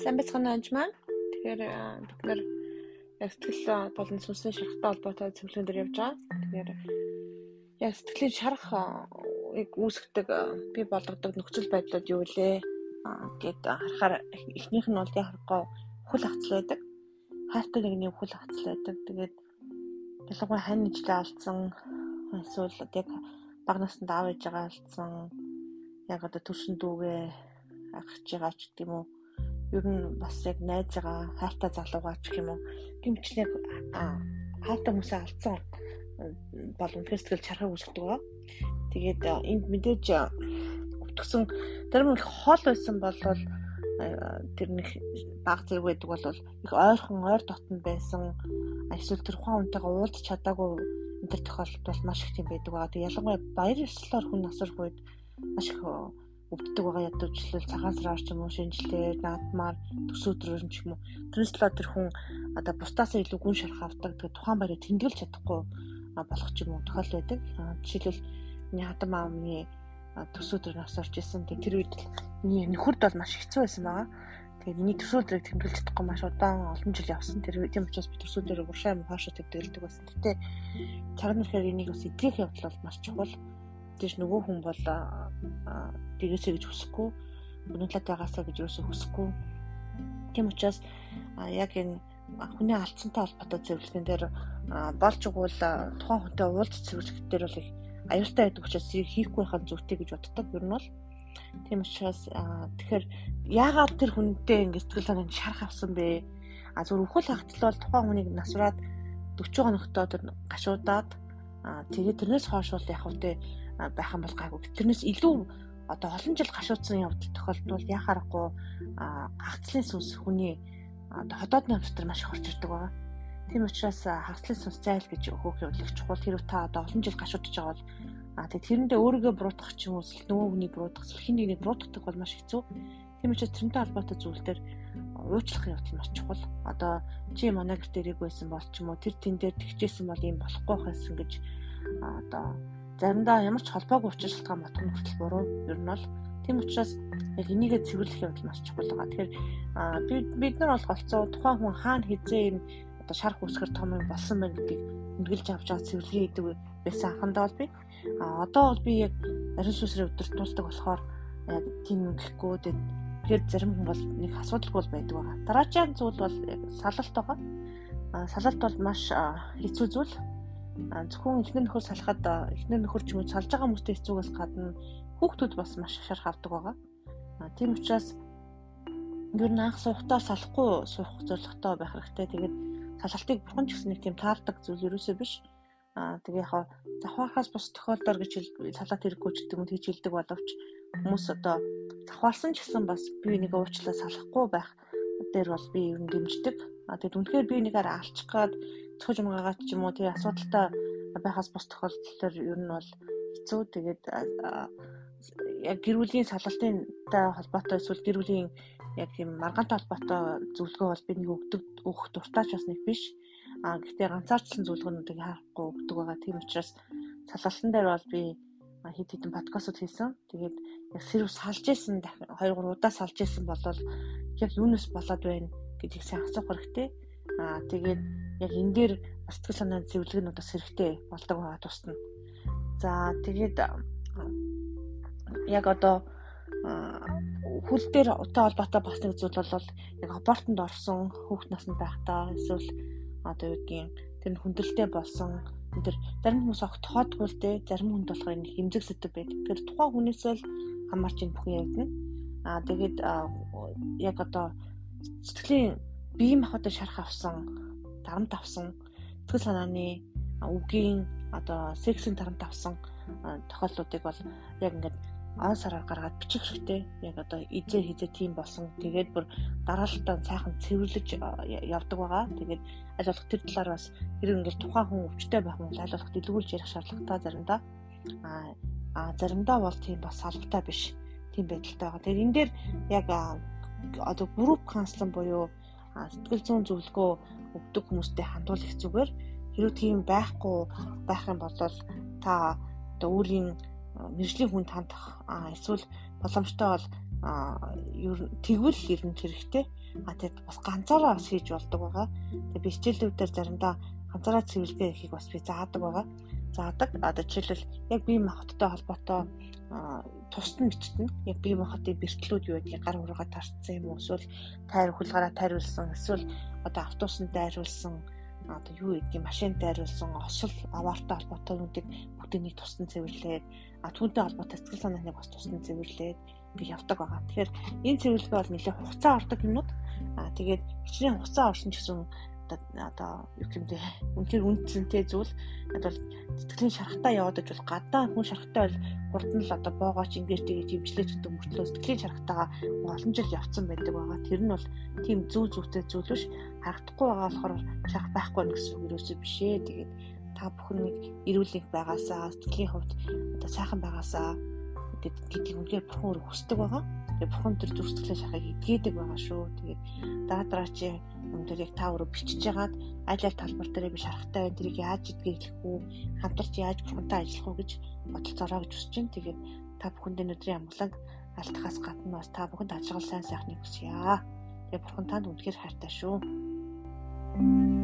сайн байцгаана анж маань. Тэгэхээр бид нэр яг сэтгэл болон сүнсний шарахтай холбоотой цэвэрлэгэн дээр явж байгаа. Тэгэхээр яг сэтгэлийн шарах үүсгдэг би болгодог нөхцөл байдлууд юу вэ? гэд харахаар эхнийх нь бол яг харахгүй хөл хацл байдаг. Хайртай нэгний хөл хацл байдаг. Тэгээд ялангуяа хань нэжлээ алдсан эсвэл яг баг наснд аав ээжээ алдсан яг одоо төрсөн дүүгээ агч байгаа ч гэдэм үү ер нь бас яг найз байгаа хайртай залуугаа ч юм уу гимчлэг хайртай хүмүүсээ алдсан бол үнэхээр сэтгэл чархаг үүсгдэг ба. Тэгээд энд мэдээж өвтгсөн тэр нэг хоол байсан бол тэр нэг баг зэрэг байдаг бол их ойрхон ойр дотн байсан эсвэл тэр ухаан үнтэйгээ уулзч чадаагүй энэ төр тохиолдолд бол маш их тийм байдаг ба. Ялангуяа баяр ёслолоор хүн насарх үед маш их өвддөг байгаа ядуучлал цагаан сараар ч юм уу шинжилээр наадмаар төс өдрөөр ч юм уу. Тэрнээс л тэр хүн одоо бусдаасаа илүү гүн шарах авдаг тэгээ тухайн баярыг тэмдэглэж чадахгүй болох ч юм уу тохиол байдаг. Жишээлбэл миний хатам аавны төс өдөр нас орж исэн тэгээ тэр үед миний нөхөрд бол маш хэцүү байсан байгаа. Тэгээ миний төс өдрийг тэмдэглэж чадахгүй маш удаан олон жил явсан. Тэр тийм учраас би төс өдрөө уршаа юм хаашаа тэмдэглэдэг байсан. Гэтээ цаг нэрхээр энийг бас эдрэх явдал бол маш чухал тэгэж нөгөө хүн бол тэгээсэй гэж хүсэхгүй өнөөдлөд байгаасаа гэж юусоо хүсэхгүй. Тийм учраас яг энэ хүний алдсантай холбоотой зөвлөгөн дээр болж игуул тухайн хүнтэй уулз зөвлөх дээр бол их аюултай байдаг учраас хийхгүй байхад зүйтэй гэж боддог ер нь бол. Тийм учраас тэгэхээр яагаад тэр хүнтэй ингэ сэтгэл санаанд шарах авсан бэ? А зөв өхөл хагтал бол тухайн хүнийг насраад 40 хоногтоо тэр гашуудаад тэгээд тэрнээс хойш бол яг үгүй байх юм бол гайгүй. Тэрнээс илүү одоо олон жил гашуудсан явдал тохиолдвол яхаарахгүй хагцлын сүнс хүний одоо ходоодны амьтар маш их орж ирдэг байгаа. Тийм учраас хагцлын сүнс зайл гэж хөөх явуулах чухал хэрэг та одоо олон жил гашуудж байгаа бол а тэгээ тэрэндээ өөрийгөө буруутгах ч юм уу нөгөө хүний буруутгах сэлхийн нэгнийг буруутгах бол маш хэцүү. Тийм учраас тэрнтэй холбоотой зүйл дээр уучлах явдал маш чухал. Одоо чи манай гэрт ирэх байсан бол ч юм уу тэр тэн дээр тэгчээсэн бол юм болохгүй байсан гэж одоо заримдаа ямар ч холбоогүй учир шалтгаан ботох нь хүртэл буруу ер нь бол тийм учраас яг энийгээ цэвэрлэх явдал маш чухал байгаа. Тэгэхээр би бид нар бол голцоо тухайн хүн хаана хизээ юм одоо шарх үсгэр том юм болсон байна гэдгийг хөндлөж авч байгаа цэвэрлэгээ хийдэг байсан анхандаа бол би а одоо бол би яг ариун сүсрээ өдөртүүлдэг болохоор яг тийм юм гэхгүй тэгээд зарим хүн бол нэг асуудалгүй байдаг байгаа. Дараагийн зүйл бол яг салалт байгаа. Салалт бол маш хэцүү зүйл зөвхөн эхнэр нөхөр салахад эхнэр нөхөр ч юм уу салж байгаа хүмүүстэй хэцүүгээс гадна хүүхдүүд бас маш шарх авдаг байгаа. Тийм учраас ер нь анх суухдаа салахгүй суух зорилготой байх хэрэгтэй. Тэгээд салалтыг бурхан ч гэсэн нэг тийм таардаг зүйл ерөөсөө биш. Аа тэгээ яг завхаархаас бус тохиолдоор гэж салаад хэрэггүй ч гэдэг юм тэгж хэлдэг боловч хүмүүс одоо завхаарсан ч гэсэн бас би нэг уучлаа салахгүй байх дээр бол би ер нь дэмждэг. Аа тэгээд үнэхээр би нэгээр алчих гад цохиж умгаагаад ч юм уу тий асуудалтай байхаас бус тохиолдолд ер нь бол хэцүү тэгээд яг гэр бүлийн салалтынтай холбоотой эсвэл гэр бүлийн яг тийм маргаантай холбоотой зөвлөгөө бол би нэг өгдөг өгөх дуртайч бас нэг биш. А гэхдээ ганцаарчлан зөвлөгөөнүүдийг харахгүй өгдөг байгаа. Тийм учраас салалтан дээр бол би хэд хэдэн подкастууд хийсэн. Тэгээд яг сэрв салж исэн дахин 2 3 удаа салж исэн болол яг юунаас болоод байна гэдгийг сайн асуух хэрэгтэй. Аа тэгээд яг энэ дээр бас сэтгэл санааны зөвлөгөөнүүд бас хэрэгтэй болдог байгаа тусна. За тэгээд яг одоо хөл дээр утаа холбоотой бас нэг зүйл бол яг абортонд орсон хүүхд наснд байхдаа эсвэл одоо юу гэдгийг тэр хүндрэлтэй болсон тэр зарим хүмүүс огт тоодгүй л дээ зарим хүнд болохоор энэ хэмжиг сэтэв байдаг. Тэр тухайн хүнээс л хамаарч энэ бүхэн явдана. Аа тэгээд яг одоо сэтгэлийн бие махбодод шарах авсан тарамт авсан сэтгэл санааны үгийн одоо сексийн тарамт авсан тохиолдлуудыг бол яг ингээд он сараар гаргаад бичих хэрэгтэй. Яг одоо изээ хизээ тийм болсон. Тэгээд бүр дараалтаа сайхан цэвэрлэж явдаг байгаа. Тэгээд аль болох тэр талаар бас хэрэг ингээл тухайн хүн өвчтэй байх юм бол аль болох дэлгүүлж ярих шаардлагатай заримдаа. Аа заримдаа бол тийм бас салбартай биш. Тийм байдалтай байгаа. Тэгээд энэ дээр яг одоо групп канцлан буюу сэтгэл зүйн зөвлөгөө өгдөг хүмүүстэй хандуулах зүгээр хэрвээ тийм байхгүй байх юм бол та одоо өөрийн мэржлийн хүн хандах эсвэл боломжтой бол тэгвэл ер нь хэрэгтэй. А тэгэд бас ганцаараа бас хийж болдог байгаа. Тэгээ би хичээлүүд дээр заримдаа ганцаараа цэвэрлэгээ хийхийг бас би заадаг байгаа. Заадаг. Одоо жишээлбэл яг бие махбодтой холбоотой тусад нь бичтэн. Яг бие махбодын бэртлүүд юу гэдгийг гар ургаа тарцсан юм уу? Эсвэл тайр хулгаараа тайруулсан, эсвэл одоо автобусанд дайруулсан одоо юу гэдгийг машин дайруулсан осол аваартай холбоотой нүдийг бүгдийг нэг тусдан цэвэрлээд а түүнтэй холбоотой сэтгэл санааныг бас тусдан цэвэрлээд би явдаг байгаа. Тэгэхээр энэ цэвэрлэгээ бол нэлээд хугацаа ордог юмнууд. А тэгээд хичнээн хугацаа орсон ч гэсэн одоо юу гэмдэ үнээр үнцэнтэй зүйл одоо сэтгэлийн шарахтаа яваад бол гадаа хүн шарахтаа бол хурд нь л одоо боогооч ингээд тэгээ хэмжлэж өгдөг мөртлөө сэтгэлийн шарахтаага олон жил явцсан байдаг байгаа. Тэр нь бол тийм зүү зүүтэй зүйл биш харагдахгүй байгаа болохоор шарах байхгүй гэсэн үг юусэн биш ээ. Тэгээд та бүхэн нэг эрүүл их байгаасаа сэтгэлийн хувьд одоо сайхан байгаасаа гэдгийг үнээр бурхан өөрөө хүсдэг байгаа. Тэгээ бурхан тэр зүрхсэглээ шахыг идгээдэг байгаа шүү. Тэгээд дараа яг та өөрөө бичиж ягаад аль аль талбар дээр би шарахтай байна. Тэрийг яаж идгээглэх үү? Хамтарч яаж бурхантай ажиллах уу гэж бодолцоороо гэж хүсэж байна. Тэгээд та бүхэнд өнөөдрийн амгланг алтахаас гадна бас та бүхэнд ажигал сайн сайхныг хүсье. Тэгээ бурхан танд үнэхээр хайртай шүү. Thank you